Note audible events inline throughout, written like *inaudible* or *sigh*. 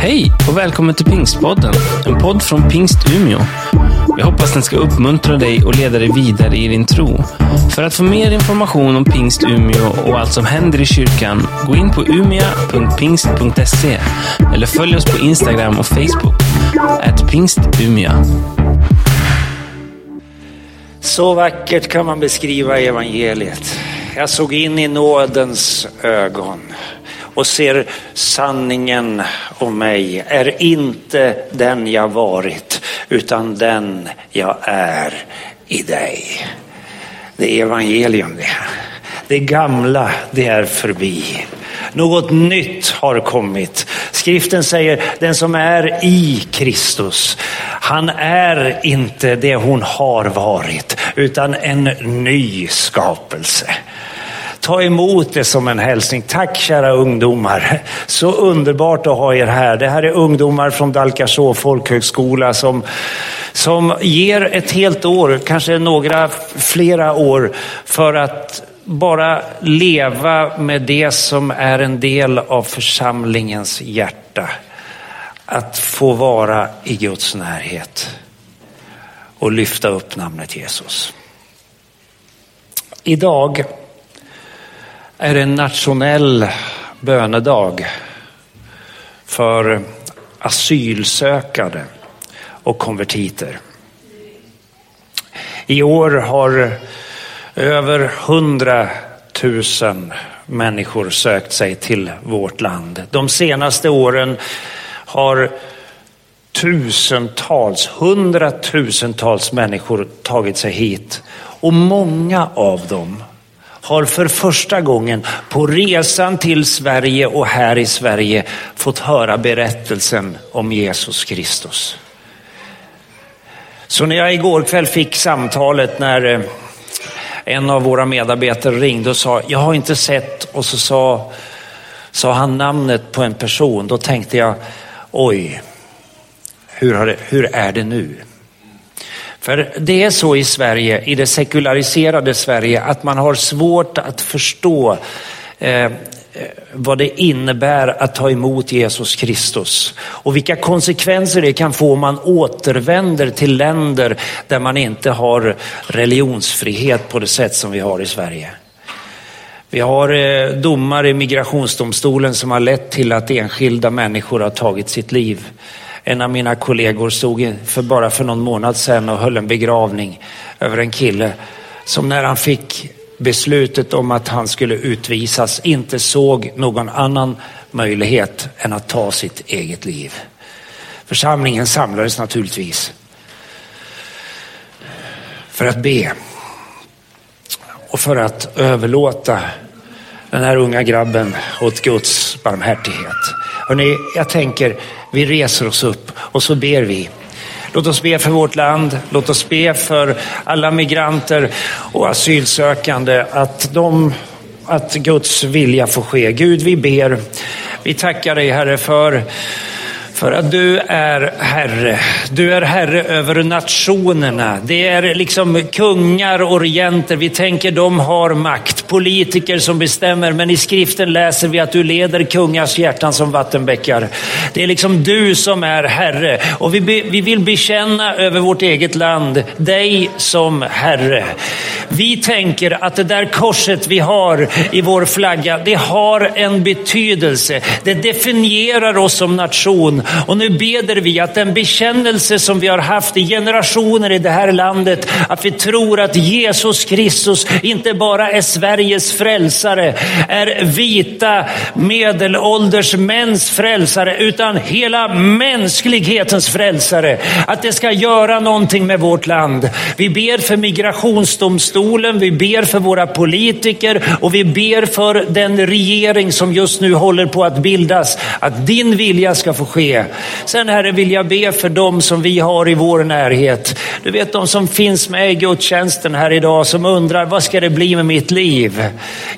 Hej och välkommen till Pingstpodden, en podd från Pingst Umeå. Jag hoppas den ska uppmuntra dig och leda dig vidare i din tro. För att få mer information om Pingst Umeå och allt som händer i kyrkan, gå in på umia.pingst.se eller följ oss på Instagram och Facebook, at pingstumia. Så vackert kan man beskriva evangeliet. Jag såg in i nådens ögon och ser sanningen om mig är inte den jag varit utan den jag är i dig. Det är evangelium det. Det gamla det är förbi. Något nytt har kommit. Skriften säger den som är i Kristus, han är inte det hon har varit utan en ny skapelse. Ta emot det som en hälsning. Tack kära ungdomar. Så underbart att ha er här. Det här är ungdomar från Dalkarså folkhögskola som, som ger ett helt år, kanske några flera år för att bara leva med det som är en del av församlingens hjärta. Att få vara i Guds närhet och lyfta upp namnet Jesus. Idag är en nationell bönedag för asylsökande och konvertiter. I år har över hundratusen människor sökt sig till vårt land. De senaste åren har tusentals, hundratusentals människor tagit sig hit och många av dem har för första gången på resan till Sverige och här i Sverige fått höra berättelsen om Jesus Kristus. Så när jag igår kväll fick samtalet när eh, en av våra medarbetare ringde och sa, jag har inte sett, och så sa, sa han namnet på en person, då tänkte jag, oj, hur, det, hur är det nu? För det är så i Sverige, i det sekulariserade Sverige, att man har svårt att förstå eh, eh, vad det innebär att ta emot Jesus Kristus och vilka konsekvenser det kan få om man återvänder till länder där man inte har religionsfrihet på det sätt som vi har i Sverige. Vi har eh, domar i migrationsdomstolen som har lett till att enskilda människor har tagit sitt liv. En av mina kollegor stod för bara för någon månad sedan och höll en begravning över en kille som när han fick beslutet om att han skulle utvisas inte såg någon annan möjlighet än att ta sitt eget liv. Församlingen samlades naturligtvis för att be och för att överlåta den här unga grabben åt Guds barmhärtighet. Hörrni, jag tänker vi reser oss upp och så ber vi. Låt oss be för vårt land. Låt oss be för alla migranter och asylsökande att, de, att Guds vilja får ske. Gud, vi ber. Vi tackar dig Herre för för att du är Herre. Du är Herre över nationerna. Det är liksom kungar och regenter. Vi tänker de har makt. Politiker som bestämmer. Men i skriften läser vi att du leder kungars hjärtan som vattenbäckar. Det är liksom du som är Herre. Och vi, be, vi vill bekänna över vårt eget land dig som Herre. Vi tänker att det där korset vi har i vår flagga, det har en betydelse. Det definierar oss som nation. Och nu beder vi att den bekännelse som vi har haft i generationer i det här landet, att vi tror att Jesus Kristus inte bara är Sveriges frälsare, är vita medelålders mäns frälsare, utan hela mänsklighetens frälsare. Att det ska göra någonting med vårt land. Vi ber för migrationsdomstolen, vi ber för våra politiker och vi ber för den regering som just nu håller på att bildas. Att din vilja ska få ske. Sen Herre vill jag be för dem som vi har i vår närhet. Du vet de som finns med i gudstjänsten här idag som undrar vad ska det bli med mitt liv?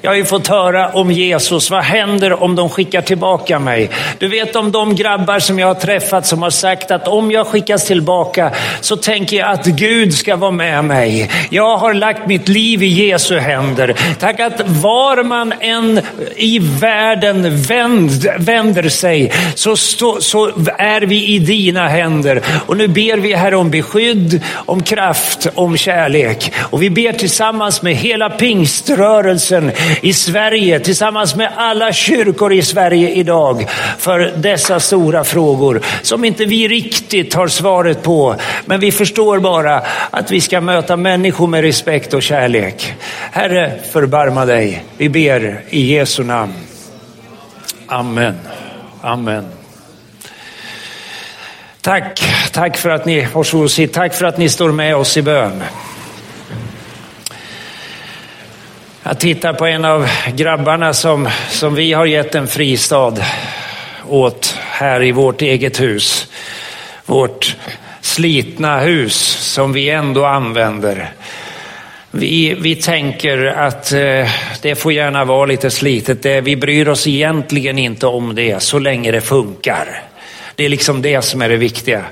Jag har ju fått höra om Jesus. Vad händer om de skickar tillbaka mig? Du vet om de grabbar som jag har träffat som har sagt att om jag skickas tillbaka så tänker jag att Gud ska vara med mig. Jag har lagt mitt liv i Jesu händer. Tack att var man än i världen vänd, vänder sig så, stå, så så är vi i dina händer. Och nu ber vi Herre om beskydd, om kraft, om kärlek. Och vi ber tillsammans med hela pingströrelsen i Sverige, tillsammans med alla kyrkor i Sverige idag för dessa stora frågor som inte vi riktigt har svaret på. Men vi förstår bara att vi ska möta människor med respekt och kärlek. Herre, förbarma dig. Vi ber i Jesu namn. Amen. Amen. Tack, tack för att ni, varsågod sitt, tack för att ni står med oss i bön. Jag tittar på en av grabbarna som, som vi har gett en fristad åt här i vårt eget hus. Vårt slitna hus som vi ändå använder. Vi, vi tänker att eh, det får gärna vara lite slitet. Det, vi bryr oss egentligen inte om det så länge det funkar. Det är liksom det som är det viktiga.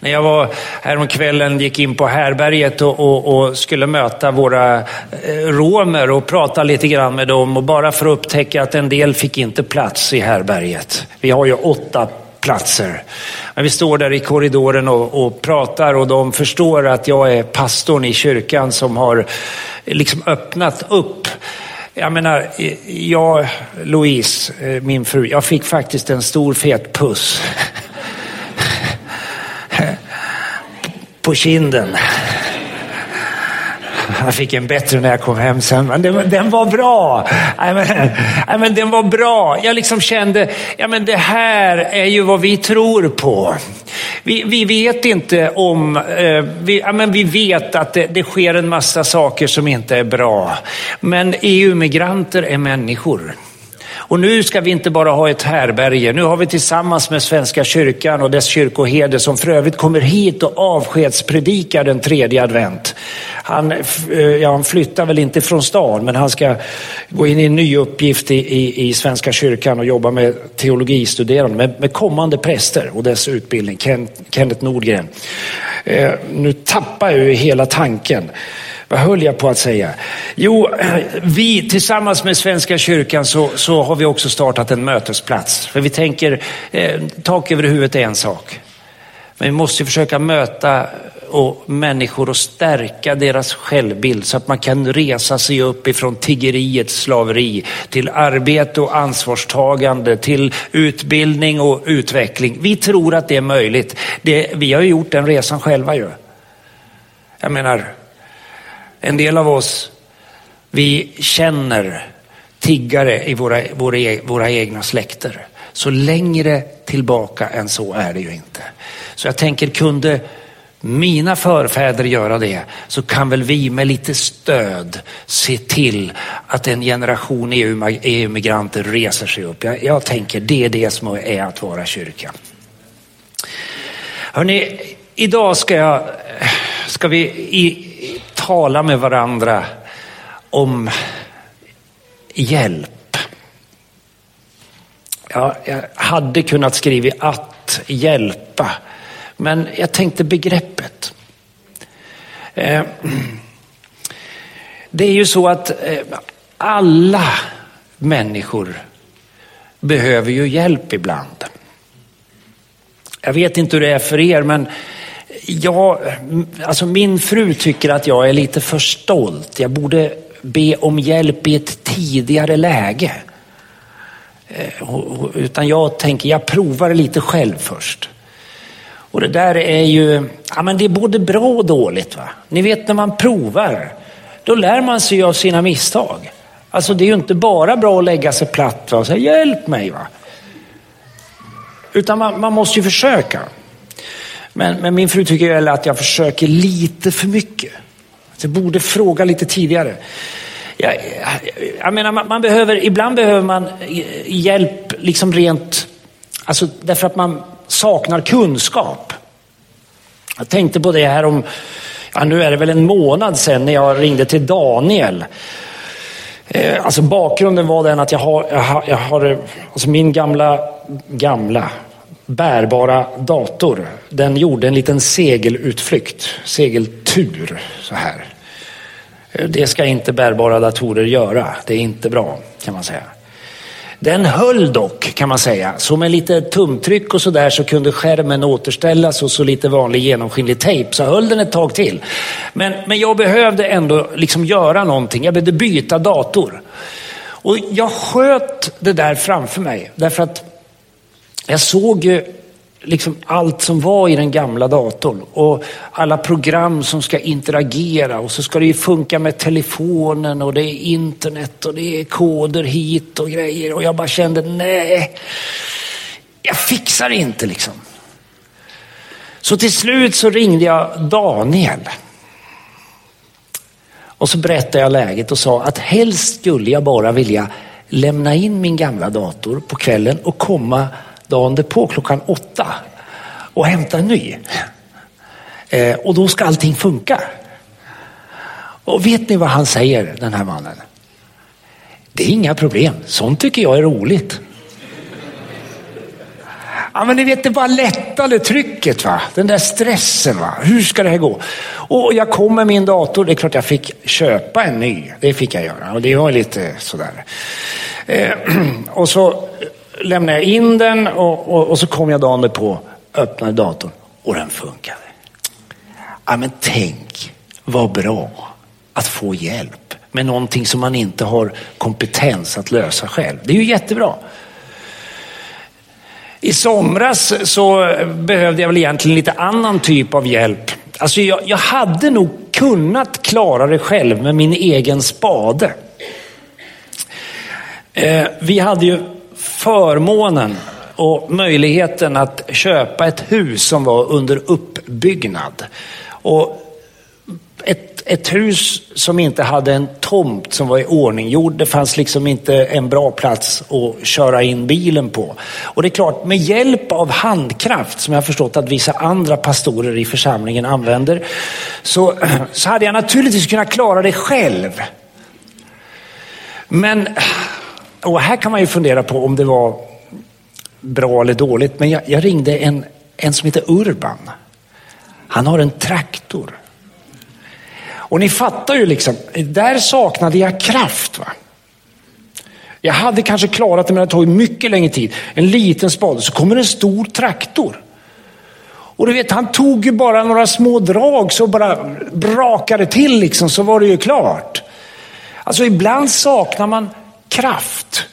När jag var häromkvällen, gick in på härberget och, och, och, skulle möta våra eh, romer och prata lite grann med dem och bara för att upptäcka att en del fick inte plats i härberget. Vi har ju åtta platser. Men vi står där i korridoren och, och, pratar och de förstår att jag är pastorn i kyrkan som har eh, liksom öppnat upp. Jag menar, eh, jag, Louise, min fru, jag fick faktiskt en stor fet puss. *laughs* På kinden. Jag fick en bättre när jag kom hem sen, men den, den var bra. I men, I men den var bra. Jag liksom kände, ja men det här är ju vad vi tror på. Vi, vi vet inte om, eh, vi, ja, men vi vet att det, det sker en massa saker som inte är bra. Men EU-migranter är människor. Och nu ska vi inte bara ha ett härberge, nu har vi tillsammans med Svenska kyrkan och dess kyrkoherde som för övrigt kommer hit och avskedspredikar den tredje advent. Han, eh, ja, han flyttar väl inte från stan men han ska gå in i en ny uppgift i, i, i Svenska kyrkan och jobba med teologistuderande, med, med kommande präster och dess utbildning, Ken, Kenneth Nordgren. Eh, nu tappar jag ju hela tanken. Vad höll jag på att säga? Jo, eh, vi tillsammans med Svenska kyrkan så, så har vi också startat en mötesplats. För vi tänker, eh, tak över huvudet är en sak. Men vi måste försöka möta och människor och stärka deras självbild så att man kan resa sig upp ifrån tiggeriets slaveri till arbete och ansvarstagande, till utbildning och utveckling. Vi tror att det är möjligt. Det, vi har ju gjort den resan själva ju. Jag menar, en del av oss, vi känner tiggare i våra, våra, e, våra egna släkter. Så längre tillbaka än så är det ju inte. Så jag tänker, kunde mina förfäder göra det så kan väl vi med lite stöd se till att en generation EU-migranter reser sig upp. Jag, jag tänker det är det som är att vara kyrka. Hörrni, idag ska, jag, ska vi i, tala med varandra om hjälp. Ja, jag hade kunnat skriva att hjälpa, men jag tänkte begreppet. Eh, det är ju så att eh, alla människor behöver ju hjälp ibland. Jag vet inte hur det är för er, men Ja, alltså min fru tycker att jag är lite för stolt. Jag borde be om hjälp i ett tidigare läge. Eh, utan jag tänker, jag provar lite själv först. Och det där är ju, ja men det är både bra och dåligt. va. Ni vet när man provar, då lär man sig av sina misstag. Alltså det är ju inte bara bra att lägga sig platt va? och säga hjälp mig. va. Utan man, man måste ju försöka. Men, men min fru tycker väl att jag försöker lite för mycket. Jag borde fråga lite tidigare. Jag, jag, jag menar, man, man, behöver, ibland behöver man hjälp liksom rent, alltså därför att man saknar kunskap. Jag tänkte på det här om, ja, nu är det väl en månad sedan när jag ringde till Daniel. Eh, alltså bakgrunden var den att jag har, jag har, jag har alltså min gamla, gamla, bärbara dator. Den gjorde en liten segelutflykt, segeltur så här. Eh, det ska inte bärbara datorer göra. Det är inte bra kan man säga. Den höll dock kan man säga. Så med lite tumtryck och sådär så kunde skärmen återställas och så lite vanlig genomskinlig tejp så höll den ett tag till. Men, men jag behövde ändå liksom göra någonting. Jag behövde byta dator. Och jag sköt det där framför mig därför att jag såg ju liksom allt som var i den gamla datorn och alla program som ska interagera och så ska det ju funka med telefonen och det är internet och det är koder hit och grejer och jag bara kände nej, jag fixar inte liksom. Så till slut så ringde jag Daniel. Och så berättade jag läget och sa att helst skulle jag bara vilja lämna in min gamla dator på kvällen och komma dagen därpå klockan åtta och hämta en ny. Eh, och då ska allting funka. Och vet ni vad han säger, den här mannen? Det är inga problem, sånt tycker jag är roligt. Ja, men ni vet, det bara lättade trycket, va? den där stressen. Va? Hur ska det här gå? Och jag kom med min dator, det är klart jag fick köpa en ny. Det fick jag göra och det var lite sådär. Eh, *clears throat* och så lämnade jag in den och, och, och så kom jag dagen på, öppnade datorn och den funkade. Ja, men tänk vad bra att få hjälp med någonting som man inte har kompetens att lösa själv. Det är ju jättebra. I somras så behövde jag väl egentligen lite annan typ av hjälp. Alltså jag, jag hade nog kunnat klara det själv med min egen spade. Eh, vi hade ju förmånen och möjligheten att köpa ett hus som var under uppbyggnad. Och ett, ett hus som inte hade en tomt som var i ordning gjord. Det fanns liksom inte en bra plats att köra in bilen på. Och det är klart, med hjälp av handkraft, som jag har förstått att vissa andra pastorer i församlingen använder, så, så hade jag naturligtvis kunnat klara det själv. Men, och här kan man ju fundera på om det var bra eller dåligt, men jag, jag ringde en, en som heter Urban. Han har en traktor. Och ni fattar ju liksom, där saknade jag kraft. Va? Jag hade kanske klarat det men det tog mycket längre tid. En liten spade, så kommer en stor traktor. Och du vet, han tog ju bara några små drag så bara brakade till liksom, så var det ju klart. Alltså ibland saknar man kraft.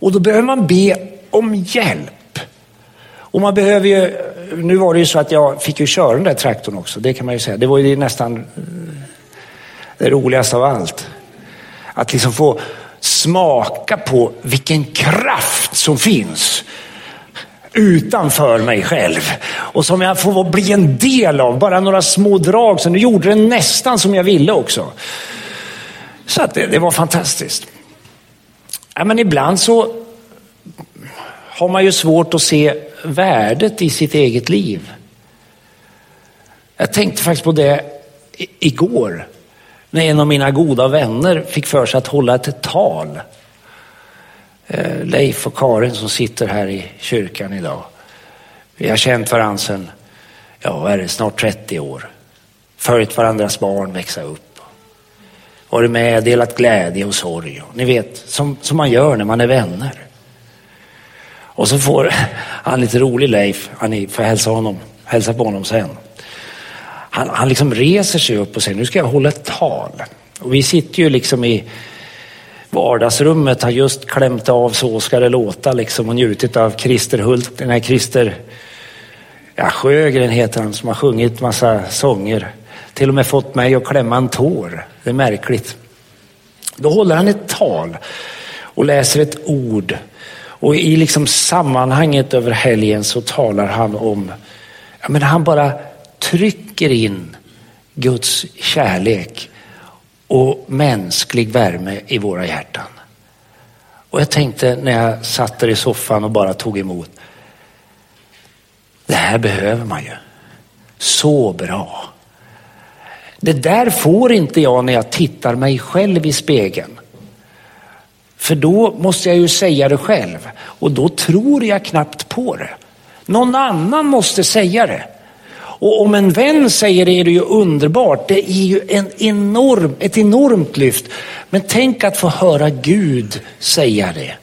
Och då behöver man be om hjälp. Och man behöver ju, nu var det ju så att jag fick ju köra den där traktorn också, det kan man ju säga. Det var ju nästan eh, det roligaste av allt. Att liksom få smaka på vilken kraft som finns utanför mig själv. Och som jag får bli en del av, bara några små drag. Så nu gjorde den nästan som jag ville också. Så att det, det var fantastiskt. Ja, men ibland så har man ju svårt att se värdet i sitt eget liv. Jag tänkte faktiskt på det igår när en av mina goda vänner fick för sig att hålla ett tal. Eh, Leif och Karin som sitter här i kyrkan idag. Vi har känt varandra sedan, ja är det, snart 30 år. Följt varandras barn växa upp. Varit med, delat glädje och sorg. Ni vet, som, som man gör när man är vänner. Och så får *laughs* han lite rolig Leif, han får hälsa, honom, hälsa på honom sen. Han, han liksom reser sig upp och säger, nu ska jag hålla ett tal. Och vi sitter ju liksom i vardagsrummet, har just klämt av Så ska det låta liksom och njutit av Christer Hult, den här Christer ja, Sjögren heter han, som har sjungit massa sånger. Till och med fått mig att klämma en tår. Det är märkligt. Då håller han ett tal och läser ett ord och i liksom sammanhanget över helgen så talar han om, ja, men han bara trycker in Guds kärlek och mänsklig värme i våra hjärtan. Och jag tänkte när jag satt där i soffan och bara tog emot. Det här behöver man ju. Så bra. Det där får inte jag när jag tittar mig själv i spegeln. För då måste jag ju säga det själv och då tror jag knappt på det. Någon annan måste säga det. Och om en vän säger det är det ju underbart. Det är ju en enorm, ett enormt lyft. Men tänk att få höra Gud säga det.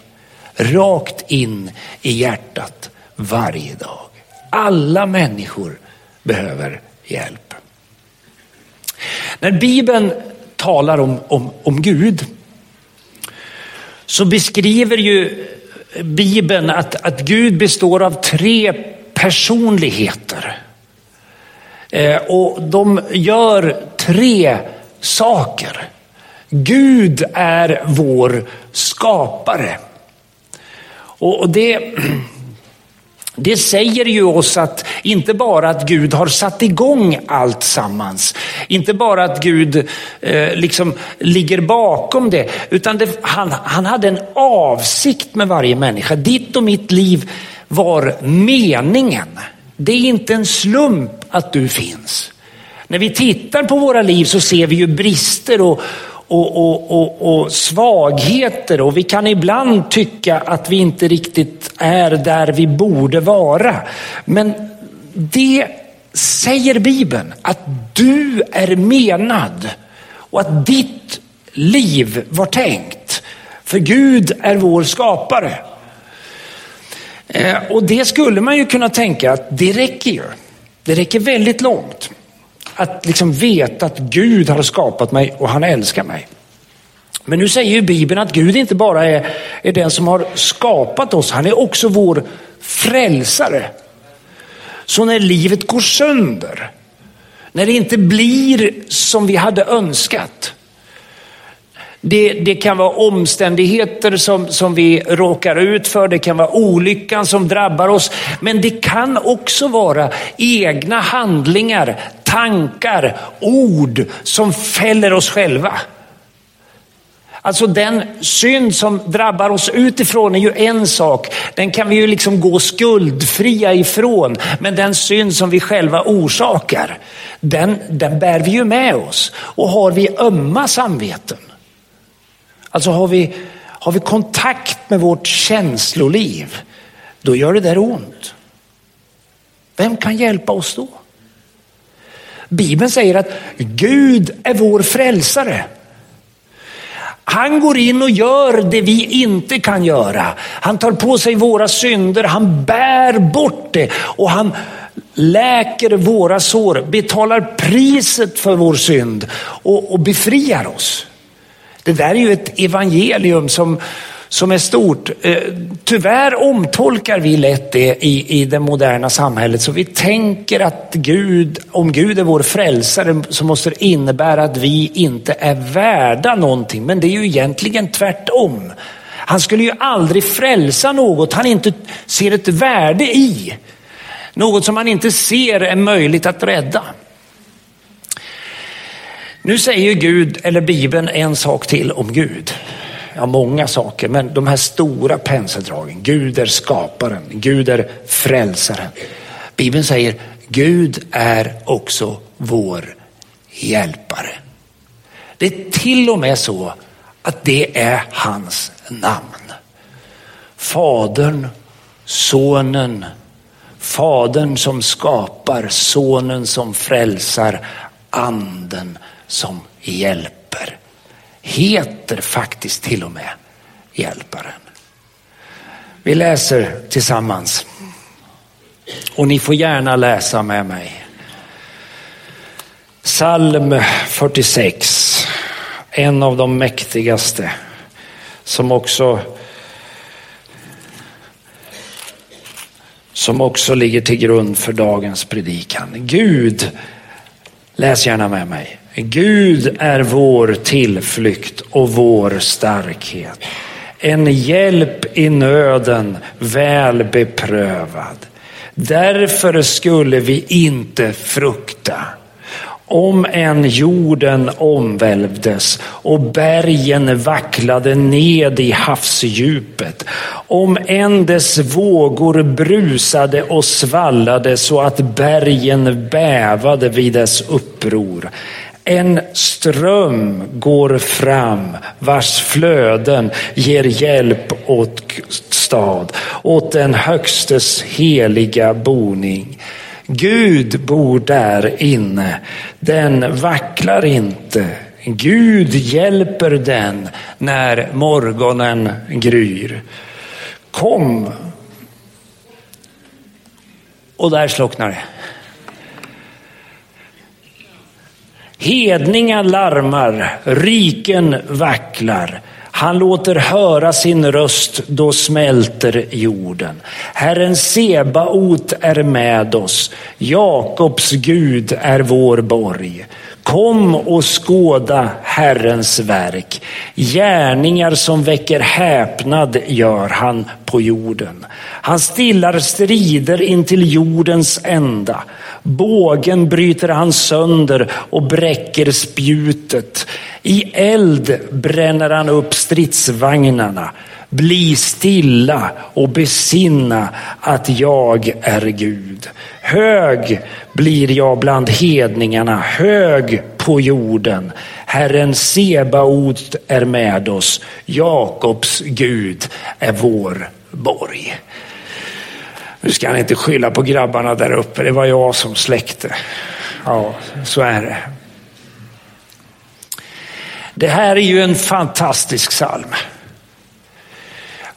rakt in i hjärtat varje dag. Alla människor behöver hjälp. När Bibeln talar om, om, om Gud så beskriver ju Bibeln att, att Gud består av tre personligheter. Eh, och de gör tre saker. Gud är vår skapare. Och det, det säger ju oss att inte bara att Gud har satt igång allt sammans, inte bara att Gud eh, liksom ligger bakom det, utan det, han, han hade en avsikt med varje människa. Ditt och mitt liv var meningen. Det är inte en slump att du finns. När vi tittar på våra liv så ser vi ju brister och, och, och, och, och, svagheter och vi kan ibland tycka att vi inte riktigt är där vi borde vara. Men det säger Bibeln, att du är menad och att ditt liv var tänkt. För Gud är vår skapare. Eh, och det skulle man ju kunna tänka att det räcker ju. Det räcker väldigt långt. Att liksom veta att Gud har skapat mig och han älskar mig. Men nu säger ju Bibeln att Gud inte bara är, är den som har skapat oss, han är också vår frälsare. Så när livet går sönder, när det inte blir som vi hade önskat, det, det, kan vara omständigheter som, som vi råkar ut för, det kan vara olyckan som drabbar oss, men det kan också vara egna handlingar, tankar, ord som fäller oss själva. Alltså den synd som drabbar oss utifrån är ju en sak. Den kan vi ju liksom gå skuldfria ifrån. Men den synd som vi själva orsakar, den, den bär vi ju med oss. Och har vi ömma samveten, alltså har vi, har vi kontakt med vårt känsloliv, då gör det där ont. Vem kan hjälpa oss då? Bibeln säger att Gud är vår frälsare. Han går in och gör det vi inte kan göra. Han tar på sig våra synder, han bär bort det och han läker våra sår, betalar priset för vår synd och, och befriar oss. Det där är ju ett evangelium som, som är stort. Eh, tyvärr omtolkar vi lätt det i, i det moderna samhället. Så vi tänker att Gud, om Gud är vår frälsare så måste det innebära att vi inte är värda någonting. Men det är ju egentligen tvärtom. Han skulle ju aldrig frälsa något han inte ser ett värde i. Något som han inte ser är möjligt att rädda. Nu säger Gud, eller Bibeln, en sak till om Gud ja, många saker, men de här stora penseldragen. Gud är skaparen, Gud är frälsaren. Bibeln säger Gud är också vår hjälpare. Det är till och med så att det är hans namn. Fadern, sonen, fadern som skapar, sonen som frälsar, anden som hjälper heter faktiskt till och med Hjälparen. Vi läser tillsammans. Och ni får gärna läsa med mig. Psalm 46, en av de mäktigaste som också som också ligger till grund för dagens predikan. Gud, läs gärna med mig. Gud är vår tillflykt och vår starkhet. En hjälp i nöden väl beprövad. Därför skulle vi inte frukta. Om än jorden omvälvdes och bergen vacklade ned i havsdjupet. Om än dess vågor brusade och svallade så att bergen bävade vid dess uppror en ström går fram vars flöden ger hjälp åt stad, åt den högstes heliga boning. Gud bor där inne, den vacklar inte. Gud hjälper den när morgonen gryr. Kom. Och där slocknar det. Hedningar larmar, riken vacklar. Han låter höra sin röst, då smälter jorden. Herren Sebaot är med oss, Jakobs Gud är vår borg. Kom och skåda Herrens verk. Gärningar som väcker häpnad gör han på jorden. Han stillar strider intill jordens ända. Bågen bryter han sönder och bräcker spjutet. I eld bränner han upp stridsvagnarna. Bli stilla och besinna att jag är Gud. Hög blir jag bland hedningarna, hög på jorden. Herren Sebaot är med oss. Jakobs Gud är vår borg. Nu ska han inte skylla på grabbarna där uppe, det var jag som släckte. Ja, så är det. Det här är ju en fantastisk psalm.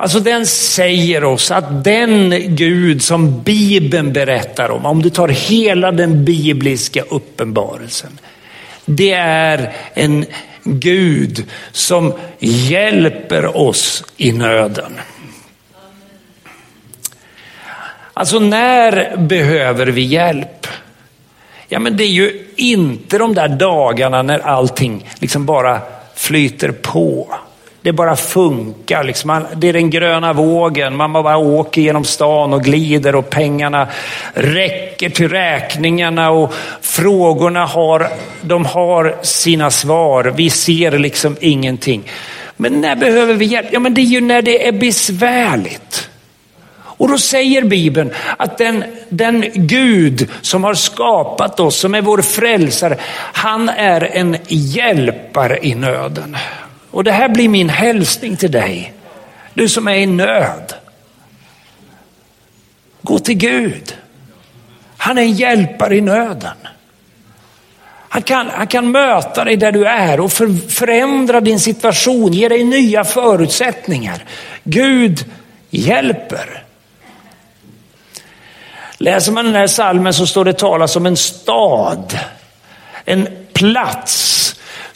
Alltså den säger oss att den Gud som Bibeln berättar om, om du tar hela den bibliska uppenbarelsen, det är en Gud som hjälper oss i nöden. Alltså när behöver vi hjälp? Ja men det är ju inte de där dagarna när allting liksom bara flyter på. Det bara funkar. Liksom. Det är den gröna vågen. Man bara åker genom stan och glider och pengarna räcker till räkningarna och frågorna har, de har sina svar. Vi ser liksom ingenting. Men när behöver vi hjälp? Ja, men det är ju när det är besvärligt. Och då säger Bibeln att den, den Gud som har skapat oss, som är vår frälsare, han är en hjälpare i nöden. Och det här blir min hälsning till dig, du som är i nöd. Gå till Gud. Han är en hjälpare i nöden. Han kan, han kan möta dig där du är och för, förändra din situation, ge dig nya förutsättningar. Gud hjälper. Läser man den här salmen så står det talas om en stad, en plats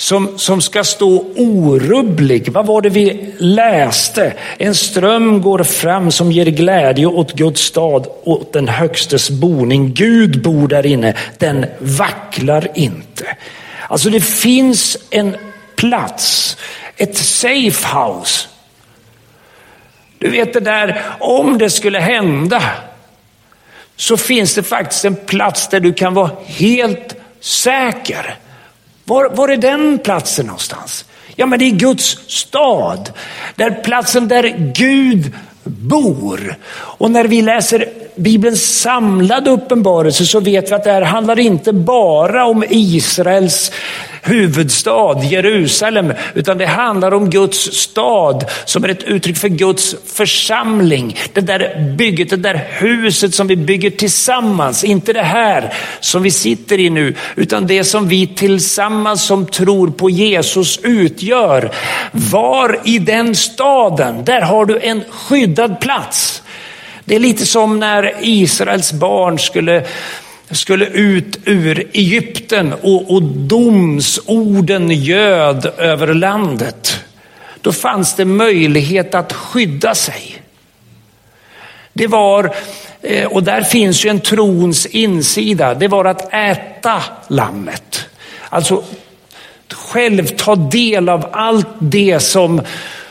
som, som ska stå orubblig. Vad var det vi läste? En ström går fram som ger glädje åt Guds stad, åt den högstes boning. Gud bor där inne, den vacklar inte. Alltså det finns en plats, ett safe house. Du vet det där, om det skulle hända så finns det faktiskt en plats där du kan vara helt säker. Var, var är den platsen någonstans? Ja, men det är Guds stad. Där platsen där Gud bor. Och när vi läser Bibelns samlade uppenbarelse så vet vi att det här handlar inte bara om Israels huvudstad Jerusalem, utan det handlar om Guds stad som är ett uttryck för Guds församling. Det där bygget, det där huset som vi bygger tillsammans. Inte det här som vi sitter i nu, utan det som vi tillsammans som tror på Jesus utgör. Var i den staden, där har du en skyddad plats. Det är lite som när Israels barn skulle skulle ut ur Egypten och, och domsorden göd över landet. Då fanns det möjlighet att skydda sig. Det var, eh, och där finns ju en trons insida, det var att äta lammet. Alltså själv ta del av allt det som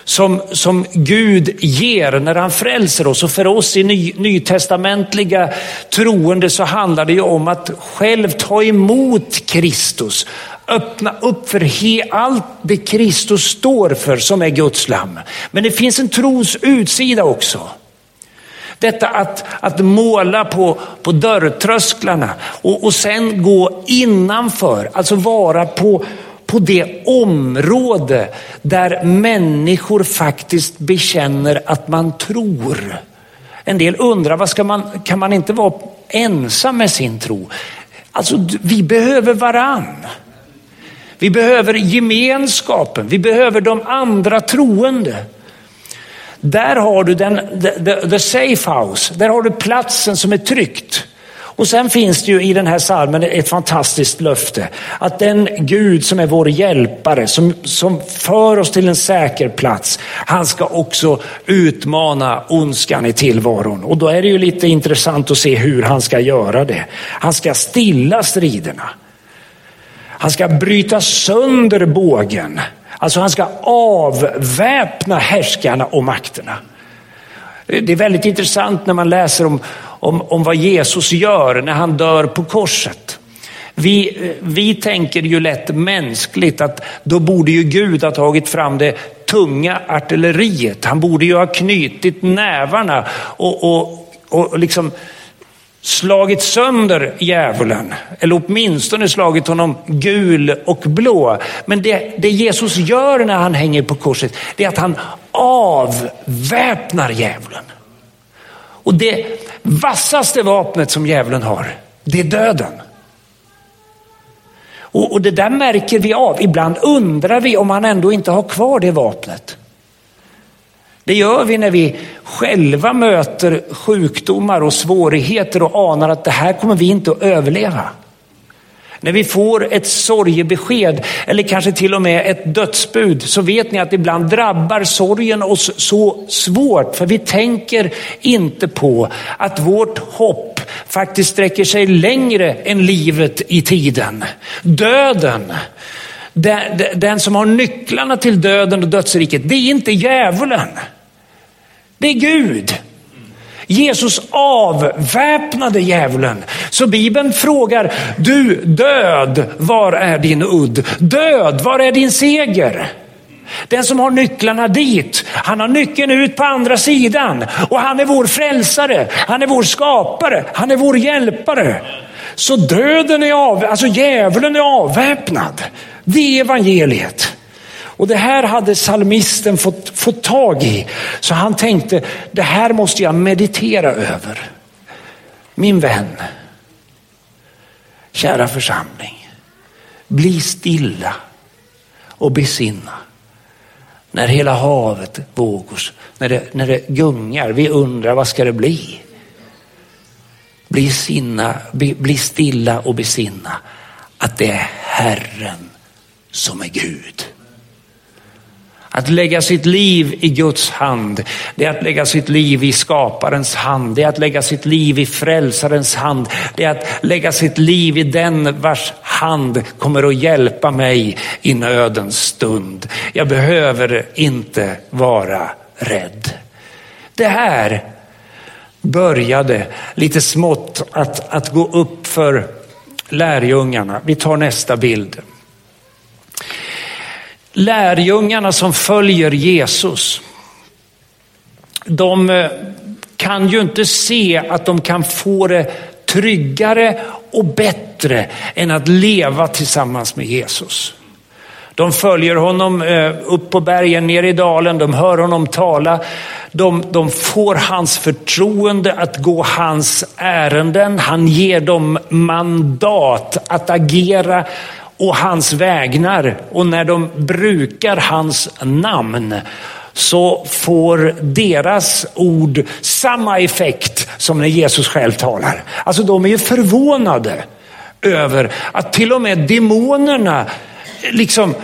som, som Gud ger när han frälser oss. Och för oss i ny, nytestamentliga troende så handlar det ju om att själv ta emot Kristus. Öppna upp för he, allt det Kristus står för som är Guds lamm. Men det finns en trons utsida också. Detta att, att måla på, på dörrtrösklarna och, och sen gå innanför, alltså vara på, på det område där människor faktiskt bekänner att man tror. En del undrar, vad ska man, kan man inte vara ensam med sin tro? Alltså vi behöver varann. Vi behöver gemenskapen, vi behöver de andra troende. Där har du den, the, the, the safe house, där har du platsen som är tryggt. Och sen finns det ju i den här salmen ett fantastiskt löfte. Att den Gud som är vår hjälpare, som, som för oss till en säker plats, han ska också utmana ondskan i tillvaron. Och då är det ju lite intressant att se hur han ska göra det. Han ska stilla striderna. Han ska bryta sönder bågen. Alltså han ska avväpna härskarna och makterna. Det är väldigt intressant när man läser om, om, om vad Jesus gör när han dör på korset. Vi, vi tänker ju lätt mänskligt att då borde ju Gud ha tagit fram det tunga artilleriet. Han borde ju ha knutit nävarna och, och, och liksom slagit sönder djävulen. Eller åtminstone slagit honom gul och blå. Men det, det Jesus gör när han hänger på korset, det är att han avväpnar djävulen. Och det vassaste vapnet som djävulen har, det är döden. Och, och det där märker vi av. Ibland undrar vi om han ändå inte har kvar det vapnet. Det gör vi när vi själva möter sjukdomar och svårigheter och anar att det här kommer vi inte att överleva. När vi får ett sorgebesked eller kanske till och med ett dödsbud så vet ni att ibland drabbar sorgen oss så svårt för vi tänker inte på att vårt hopp faktiskt sträcker sig längre än livet i tiden. Döden, den, som har nycklarna till döden och dödsriket, det är inte djävulen. Det är Gud. Jesus avväpnade djävulen. Så Bibeln frågar, du död, var är din udd? Död, var är din seger? Den som har nycklarna dit, han har nyckeln ut på andra sidan. Och han är vår frälsare, han är vår skapare, han är vår hjälpare. Så döden är av, alltså djävulen är avväpnad. Det är evangeliet. Och det här hade salmisten fått, få tag i. Så han tänkte, det här måste jag meditera över. Min vän, kära församling, bli stilla och besinna. När hela havet vågor, när det, när det gungar, vi undrar vad ska det bli? Bli, sinna, bli, bli stilla och besinna att det är Herren som är Gud. Att lägga sitt liv i Guds hand, det är att lägga sitt liv i skaparens hand. Det är att lägga sitt liv i frälsarens hand. Det är att lägga sitt liv i den vars hand kommer att hjälpa mig i nödens stund. Jag behöver inte vara rädd. Det här började lite smått att, att gå upp för lärjungarna. Vi tar nästa bild. Lärjungarna som följer Jesus, de eh, kan ju inte se att de kan få det tryggare och bättre än att leva tillsammans med Jesus. De följer honom eh, upp på bergen, ner i dalen, de hör honom tala. De, de får hans förtroende att gå hans ärenden. Han ger dem mandat att agera och hans vägnar. Och när de brukar hans namn så får deras ord samma effekt som när Jesus själv talar. Alltså de är ju förvånade över att till och med demonerna, liksom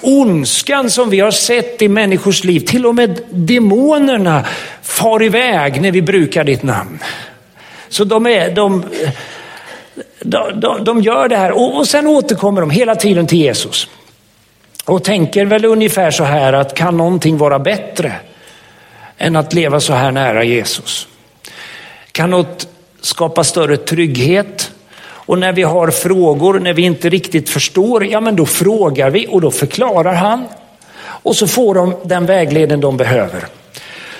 ondskan som vi har sett i människors liv, till och med demonerna far iväg när vi brukar ditt namn. Så de är, de, de, de, de gör det här och, och sen återkommer de hela tiden till Jesus. Och tänker väl ungefär så här att kan någonting vara bättre än att leva så här nära Jesus? Kan något skapa större trygghet? Och när vi har frågor, när vi inte riktigt förstår, ja men då frågar vi och då förklarar han. Och så får de den vägledning de behöver.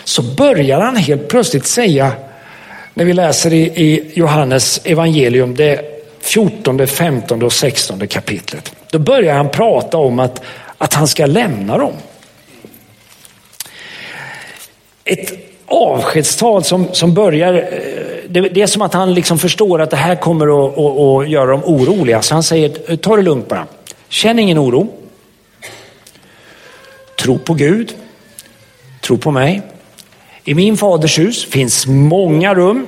Så börjar han helt plötsligt säga, när vi läser i, i Johannes evangelium, det 14, 15 och 16 kapitlet. Då börjar han prata om att, att han ska lämna dem. Ett avskedstal som, som börjar, eh, det, det, är som att han liksom förstår att det här kommer att, att, att göra dem oroliga. Så han säger, ta det lugnt bara. Känn ingen oro. Tro på Gud. Tro på mig. I min faders hus finns många rum.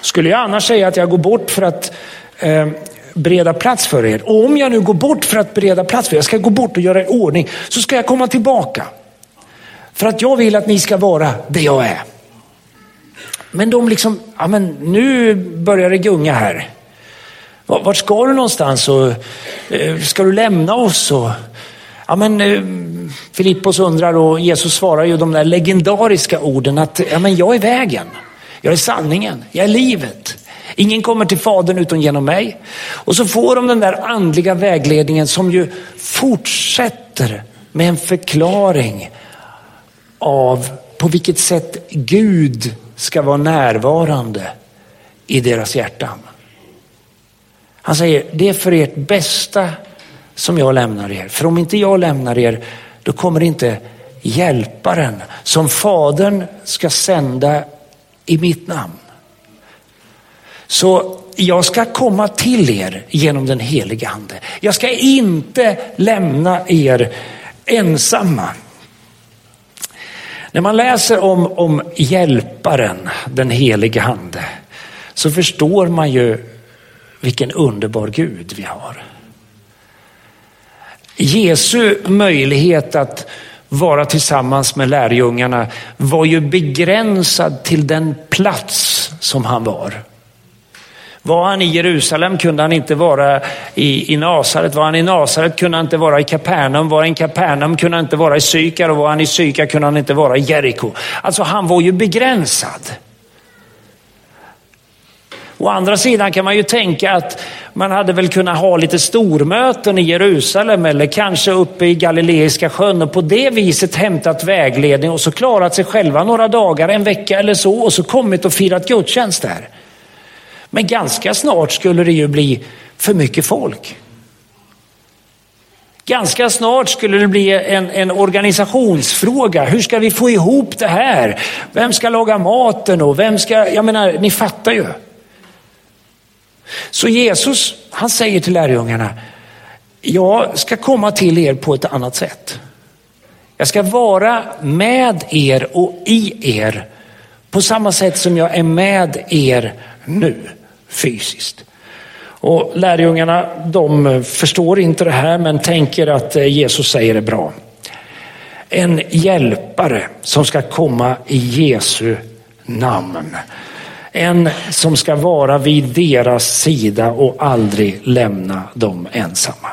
Skulle jag annars säga att jag går bort för att eh, bereda plats för er. Och om jag nu går bort för att bereda plats för er, jag ska gå bort och göra i ordning, så ska jag komma tillbaka. För att jag vill att ni ska vara det jag är. Men de liksom, ja men nu börjar det gunga här. Vart ska du någonstans? Och, eh, ska du lämna oss? Och, ja men eh, Filippos undrar och Jesus svarar ju de där legendariska orden att ja, men jag är vägen, jag är sanningen, jag är livet. Ingen kommer till Fadern utom genom mig. Och så får de den där andliga vägledningen som ju fortsätter med en förklaring av på vilket sätt Gud ska vara närvarande i deras hjärtan. Han säger, det är för ert bästa som jag lämnar er. För om inte jag lämnar er, då kommer inte hjälparen som Fadern ska sända i mitt namn. Så jag ska komma till er genom den helige ande. Jag ska inte lämna er ensamma. När man läser om, om hjälparen, den helige ande, så förstår man ju vilken underbar Gud vi har. Jesu möjlighet att vara tillsammans med lärjungarna var ju begränsad till den plats som han var. Var han i Jerusalem kunde han inte vara i, i Nasaret. Var han i Nasaret kunde han inte vara i Kapernaum. Var han i Kapernaum kunde han inte vara i Sykar och var han i Sykar kunde han inte vara i Jeriko. Alltså han var ju begränsad. Å andra sidan kan man ju tänka att man hade väl kunnat ha lite stormöten i Jerusalem eller kanske uppe i Galileiska sjön och på det viset hämtat vägledning och så klarat sig själva några dagar, en vecka eller så och så kommit och firat gudstjänst där. Men ganska snart skulle det ju bli för mycket folk. Ganska snart skulle det bli en, en, organisationsfråga. Hur ska vi få ihop det här? Vem ska laga maten och vem ska, jag menar, ni fattar ju. Så Jesus, han säger till lärjungarna, jag ska komma till er på ett annat sätt. Jag ska vara med er och i er på samma sätt som jag är med er nu fysiskt. Och lärjungarna de förstår inte det här men tänker att eh, Jesus säger det bra. En hjälpare som ska komma i Jesu namn. En som ska vara vid deras sida och aldrig lämna dem ensamma.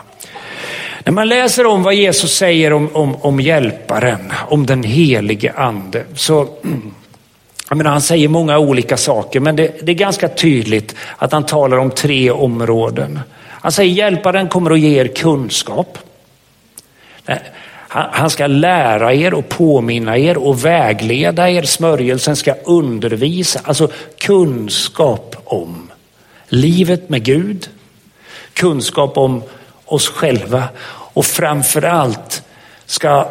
När man läser om vad Jesus säger om, om, om hjälparen, om den helige ande, så *clears throat* jag menar, han säger många olika saker, men det, det, är ganska tydligt att han talar om tre områden. Han säger hjälparen kommer att ge er kunskap. Han ska lära er och påminna er och vägleda er. Smörjelsen ska undervisa, alltså kunskap om livet med Gud, kunskap om oss själva och framförallt ska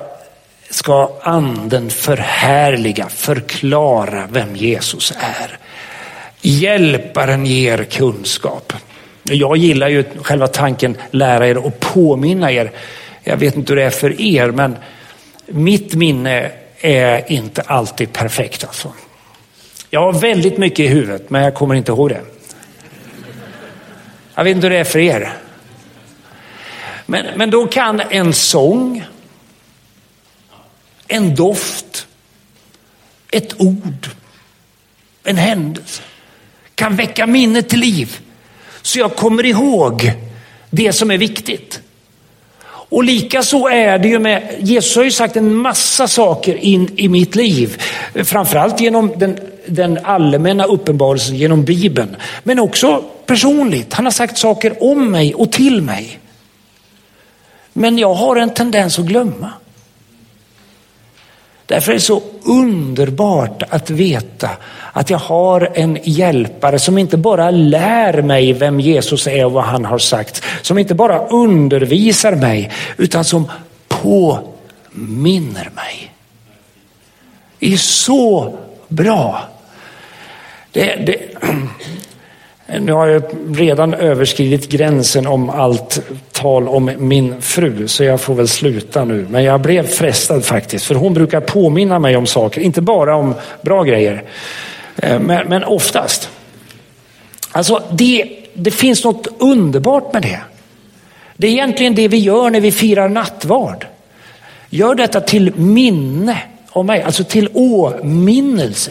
ska anden förhärliga, förklara vem Jesus är. Hjälparen ger kunskap. Jag gillar ju själva tanken lära er och påminna er. Jag vet inte hur det är för er, men mitt minne är inte alltid perfekt. Alltså. Jag har väldigt mycket i huvudet, men jag kommer inte ihåg det. Jag vet inte hur det är för er. Men, men då kan en sång, en doft, ett ord, en händelse kan väcka minnet till liv. Så jag kommer ihåg det som är viktigt. Och lika så är det ju med, Jesus har ju sagt en massa saker in i mitt liv. Framförallt genom den, den allmänna uppenbarelsen genom Bibeln. Men också personligt. Han har sagt saker om mig och till mig. Men jag har en tendens att glömma. Därför är det så underbart att veta att jag har en hjälpare som inte bara lär mig vem Jesus är och vad han har sagt. Som inte bara undervisar mig utan som påminner mig. Det är så bra. Det, det, nu har jag redan överskridit gränsen om allt tal om min fru, så jag får väl sluta nu. Men jag blev frestad faktiskt, för hon brukar påminna mig om saker, inte bara om bra grejer, eh, men, men oftast. Alltså, det, det finns något underbart med det. Det är egentligen det vi gör när vi firar nattvard. Gör detta till minne av mig, alltså till åminnelse.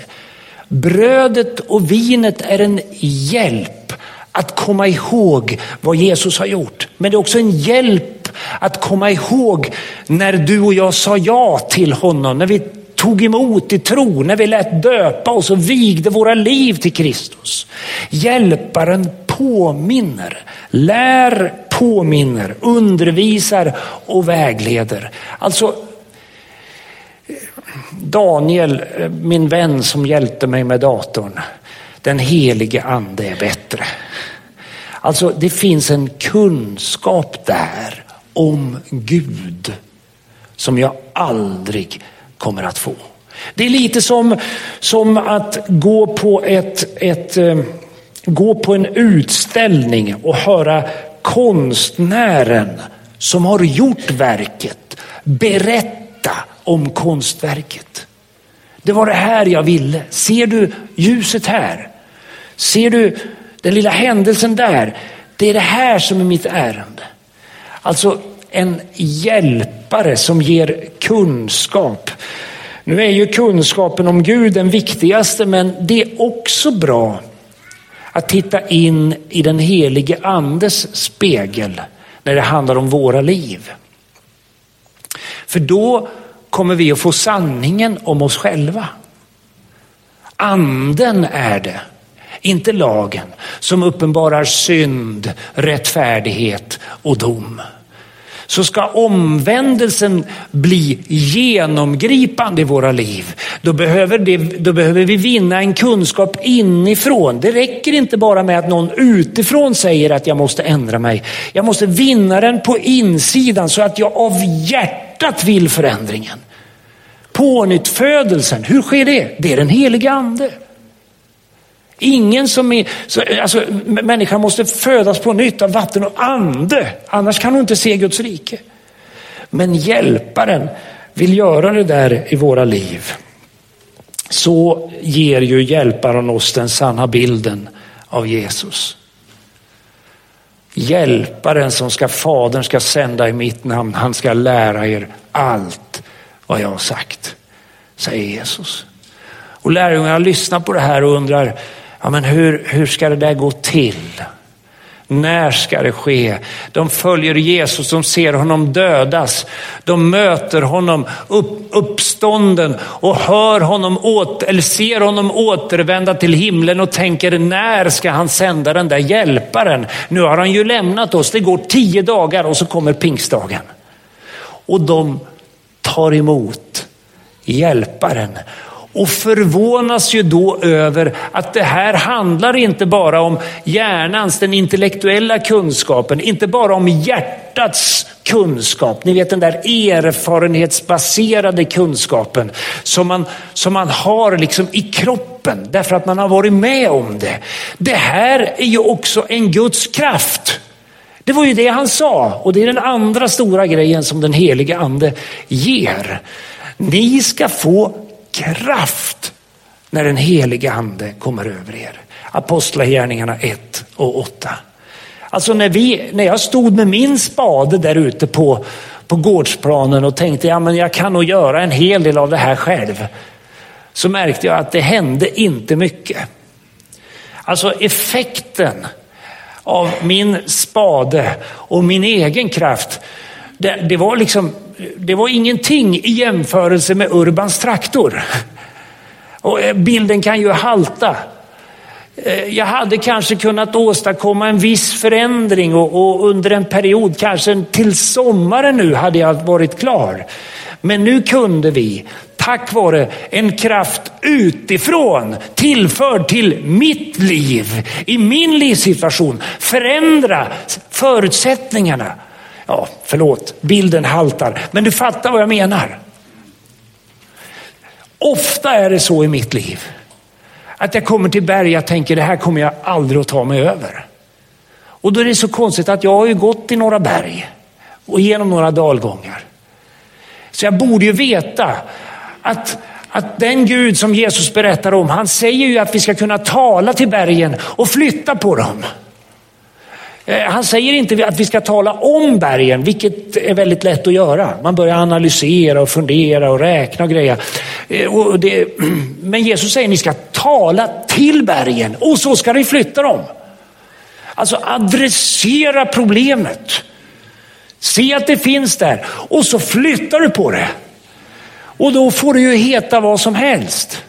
Brödet och vinet är en hjälp att komma ihåg vad Jesus har gjort. Men det är också en hjälp att komma ihåg när du och jag sa ja till honom, när vi tog emot i tro, när vi lät döpa oss och vigde våra liv till Kristus. Hjälparen påminner, lär påminner, undervisar och vägleder. Alltså Daniel, min vän som hjälpte mig med datorn, den helige ande är bättre. Alltså det finns en kunskap där om Gud som jag aldrig kommer att få. Det är lite som, som att gå på, ett, ett, eh, gå på en utställning och höra konstnären som har gjort verket berätta om konstverket. Det var det här jag ville. Ser du ljuset här? Ser du den lilla händelsen där? Det är det här som är mitt ärende. Alltså en hjälpare som ger kunskap. Nu är ju kunskapen om Gud den viktigaste men det är också bra att titta in i den helige andes spegel när det handlar om våra liv. För då kommer vi att få sanningen om oss själva. Anden är det, inte lagen, som uppenbarar synd, rättfärdighet och dom så ska omvändelsen bli genomgripande i våra liv. Då behöver, det, då behöver vi vinna en kunskap inifrån. Det räcker inte bara med att någon utifrån säger att jag måste ändra mig. Jag måste vinna den på insidan så att jag av hjärtat vill förändringen. Pånyttfödelsen, hur sker det? Det är den heliga ande. Ingen som är, alltså, människan måste födas på nytt av vatten och ande, annars kan hon inte se Guds rike. Men hjälparen vill göra det där i våra liv. Så ger ju hjälparen oss den sanna bilden av Jesus. Hjälparen som ska Fadern ska sända i mitt namn, han ska lära er allt vad jag har sagt, säger Jesus. Och lärjungarna lyssnar på det här och undrar, ja, men hur, hur ska det där gå till? När ska det ske? De följer Jesus, de ser honom dödas. De möter honom upp, uppstånden och hör honom åt, eller ser honom återvända till himlen och tänker när ska han sända den där hjälparen? Nu har han ju lämnat oss, det går tio dagar och så kommer pingstdagen. Och de tar emot hjälparen och förvånas ju då över att det här handlar inte bara om hjärnans, den intellektuella kunskapen, inte bara om hjärtats kunskap. Ni vet den där erfarenhetsbaserade kunskapen som man, som man har liksom i kroppen därför att man har varit med om det. Det här är ju också en Guds kraft. Det var ju det han sa och det är den andra stora grejen som den heliga ande ger. Ni ska få kraft när den heliga ande kommer över er. Apostlagärningarna 1 och 8. Alltså när, vi, när jag stod med min spade där ute på, på gårdsplanen och tänkte ja, men jag kan nog göra en hel del av det här själv. Så märkte jag att det hände inte mycket. Alltså effekten av min spade och min egen kraft, det, det var liksom det var ingenting i jämförelse med Urbans traktor. Och eh, bilden kan ju halta. Eh, jag hade kanske kunnat åstadkomma en viss förändring och, och, under en period, kanske till sommaren nu hade jag varit klar. Men nu kunde vi, tack vare en kraft utifrån tillförd till mitt liv, i min livssituation, förändra förutsättningarna Ja, förlåt, bilden haltar, men du fattar vad jag menar. Ofta är det så i mitt liv Att jag kommer till berg, och tänker det här kommer jag aldrig att ta mig över. Och då är det så konstigt att jag har ju gått i några berg och genom några dalgångar. Så jag borde ju veta att, att den Gud som Jesus berättar om, han säger ju att vi ska kunna tala till bergen och flytta på dem. Eh, han säger inte att vi ska tala om bergen, vilket är väldigt lätt att göra. Man börjar analysera och fundera och räkna och greja. Eh, och det, *clears throat* men Jesus säger att ni ska tala till bergen och så ska ni flytta dem. Alltså adressera problemet. Se att det finns där och så flyttar du på det. Och då får det ju heta vad som helst.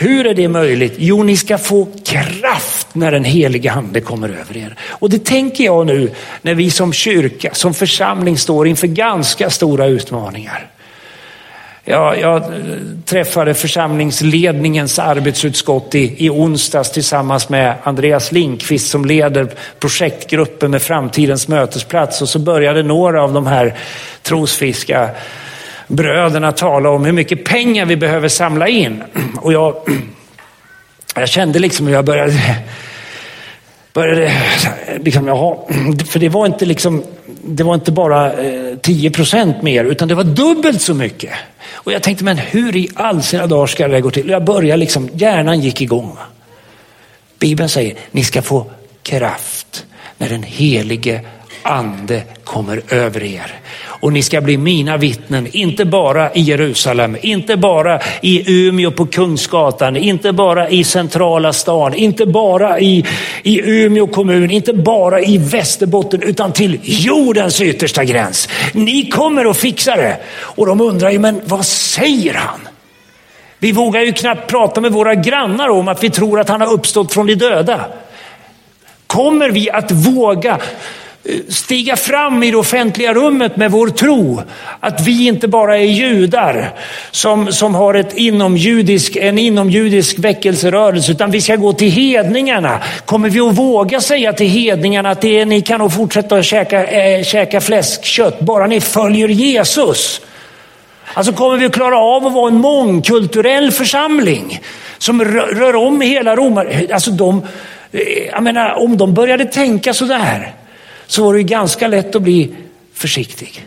Hur är det möjligt? Jo, ni ska få kraft när den heliga ande kommer över er. Och det tänker jag nu när vi som kyrka, som församling står inför ganska stora utmaningar. Jag, jag träffade församlingsledningens arbetsutskott i, i onsdags tillsammans med Andreas Linkvist som leder projektgruppen med framtidens mötesplats och så började några av de här trosfiska bröderna tala om hur mycket pengar vi behöver samla in. Och jag, jag kände liksom hur jag började, började liksom, jaha, för det var inte liksom, det var inte bara eh, 10 procent mer utan det var dubbelt så mycket. Och jag tänkte, men hur i all sina dagar ska det gå till? Jag började liksom, hjärnan gick igång. Bibeln säger, ni ska få kraft när den helige ande kommer över er. Och ni ska bli mina vittnen, inte bara i Jerusalem, inte bara i Umeå på Kungsgatan, inte bara i centrala stan, inte bara i, i Umeå kommun, inte bara i Västerbotten, utan till jordens yttersta gräns. Ni kommer att fixa det. Och de undrar ju, men vad säger han? Vi vågar ju knappt prata med våra grannar om att vi tror att han har uppstått från de döda. Kommer vi att våga stiga fram i det offentliga rummet med vår tro. Att vi inte bara är judar som, som har ett inomjudisk, en inomjudisk väckelserörelse utan vi ska gå till hedningarna. Kommer vi att våga säga till hedningarna att det är, ni kan nog fortsätta att käka, äh, käka fläskkött bara ni följer Jesus? Alltså kommer vi att klara av att vara en mångkulturell församling som rör, rör om hela Romar... Alltså de, eh, jag menar, om de började tänka sådär så var det ganska lätt att bli försiktig.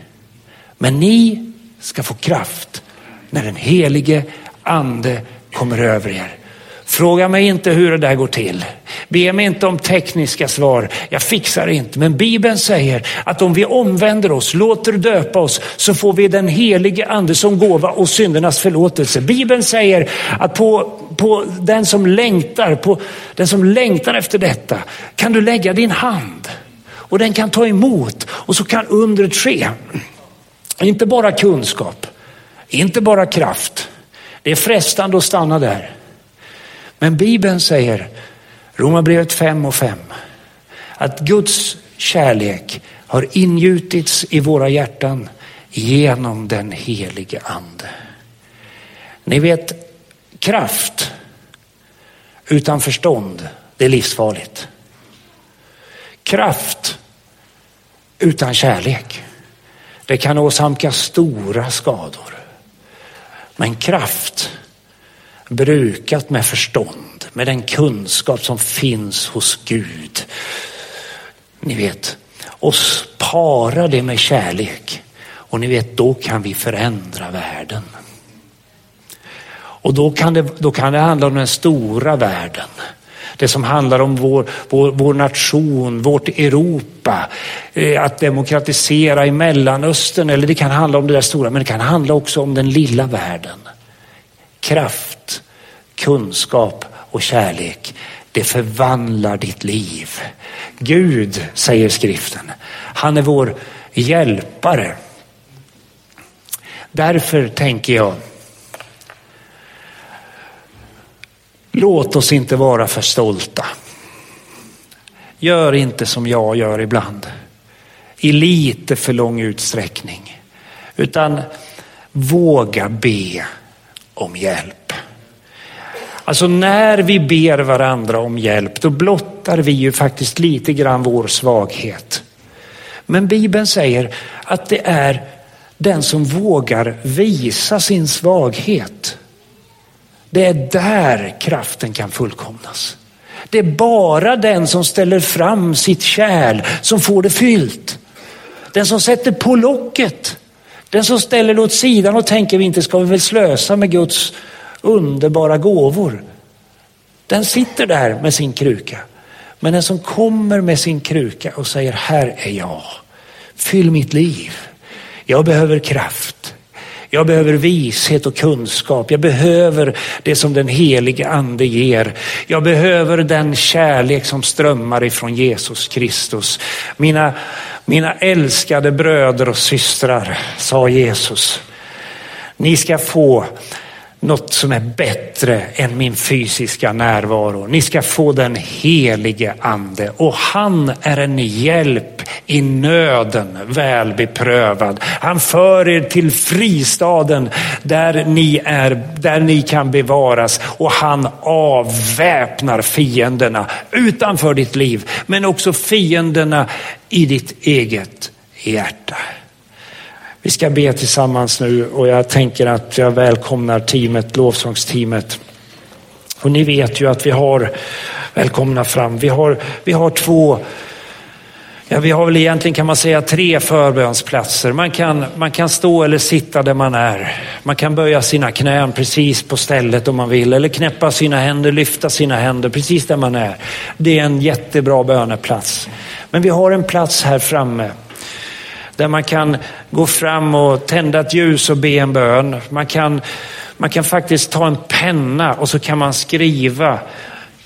Men ni ska få kraft när den helige ande kommer över er. Fråga mig inte hur det där går till. Be mig inte om tekniska svar. Jag fixar inte. Men Bibeln säger att om vi omvänder oss, låter döpa oss, så får vi den helige ande som gåva och syndernas förlåtelse. Bibeln säger att på, på den som längtar, på den som längtar efter detta kan du lägga din hand och den kan ta emot och så kan undret ske. Inte bara kunskap, inte bara kraft. Det är frestande att stanna där. Men Bibeln säger, Romarbrevet 5 och 5, att Guds kärlek har ingjutits i våra hjärtan genom den helige ande. Ni vet, kraft utan förstånd, det är livsfarligt. Kraft utan kärlek. Det kan åsamka stora skador. Men kraft brukat med förstånd, med den kunskap som finns hos Gud. Ni vet, och para det med kärlek. Och ni vet, då kan vi förändra världen. Och då kan det, då kan det handla om den stora världen. Det som handlar om vår, vår, vår nation, vårt Europa, eh, att demokratisera i Mellanöstern eller det kan handla om det där stora men det kan handla också om den lilla världen. Kraft, kunskap och kärlek. Det förvandlar ditt liv. Gud, säger skriften, han är vår hjälpare. Därför tänker jag Låt oss inte vara för stolta. Gör inte som jag gör ibland. I lite för lång utsträckning. Utan våga be om hjälp. Alltså när vi ber varandra om hjälp då blottar vi ju faktiskt lite grann vår svaghet. Men Bibeln säger att det är den som vågar visa sin svaghet det är där kraften kan fullkomnas. Det är bara den som ställer fram sitt kärl som får det fyllt. Den som sätter på locket. Den som ställer det åt sidan och tänker vi inte ska vi väl slösa med Guds underbara gåvor. Den sitter där med sin kruka. Men den som kommer med sin kruka och säger här är jag. Fyll mitt liv. Jag behöver kraft. Jag behöver vishet och kunskap. Jag behöver det som den helige ande ger. Jag behöver den kärlek som strömmar ifrån Jesus Kristus. Mina, mina älskade bröder och systrar, sa Jesus. Ni ska få något som är bättre än min fysiska närvaro. Ni ska få den helige ande och han är en hjälp i nöden väl beprövad. Han för er till fristaden där ni är, där ni kan bevaras och han avväpnar fienderna utanför ditt liv men också fienderna i ditt eget hjärta. Vi ska be tillsammans nu och jag tänker att jag välkomnar teamet, lovsångsteamet. Och ni vet ju att vi har, välkomna fram, vi har, vi har två Ja, vi har väl egentligen kan man säga tre förbönsplatser. Man kan, man kan stå eller sitta där man är. Man kan böja sina knän precis på stället om man vill eller knäppa sina händer, lyfta sina händer precis där man är. Det är en jättebra böneplats. Men vi har en plats här framme där man kan gå fram och tända ett ljus och be en bön. Man kan, man kan faktiskt ta en penna och så kan man skriva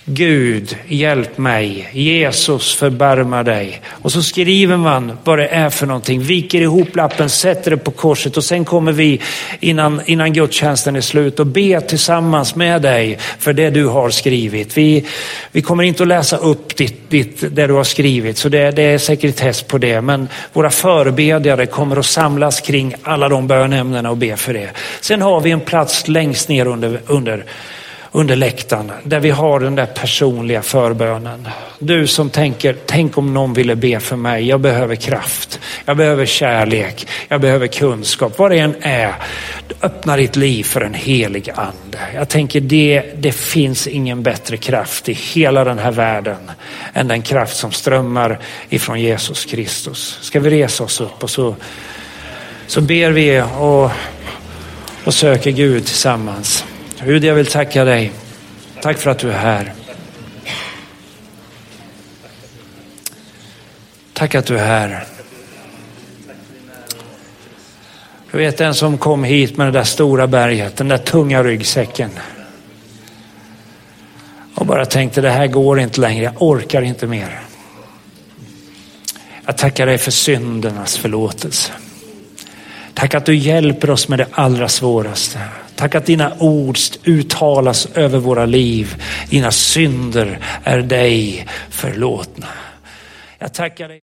Gud, hjälp mig. Jesus, förbarma dig. Och så skriver man vad det är för någonting, viker ihop lappen, sätter det på korset och sen kommer vi innan, innan gudstjänsten är slut och be tillsammans med dig för det du har skrivit. Vi, vi kommer inte att läsa upp ditt, ditt, det du har skrivit, så det, det är sekretess på det. Men våra förebedjare kommer att samlas kring alla de bönämnena och be för det. Sen har vi en plats längst ner under, under under läktaren där vi har den där personliga förbönen. Du som tänker, tänk om någon ville be för mig. Jag behöver kraft. Jag behöver kärlek. Jag behöver kunskap. Vad det än är, öppna ditt liv för en helig ande. Jag tänker det, det finns ingen bättre kraft i hela den här världen än den kraft som strömmar ifrån Jesus Kristus. Ska vi resa oss upp och så, så ber vi och, och söker Gud tillsammans. Gud, jag vill tacka dig. Tack för att du är här. Tack att du är här. Du vet den som kom hit med det där stora berget, den där tunga ryggsäcken. Och bara tänkte det här går inte längre, jag orkar inte mer. Jag tackar dig för syndernas förlåtelse. Tack att du hjälper oss med det allra svåraste. Tack att dina ord uttalas över våra liv. Dina synder är dig förlåtna. Jag tackar dig.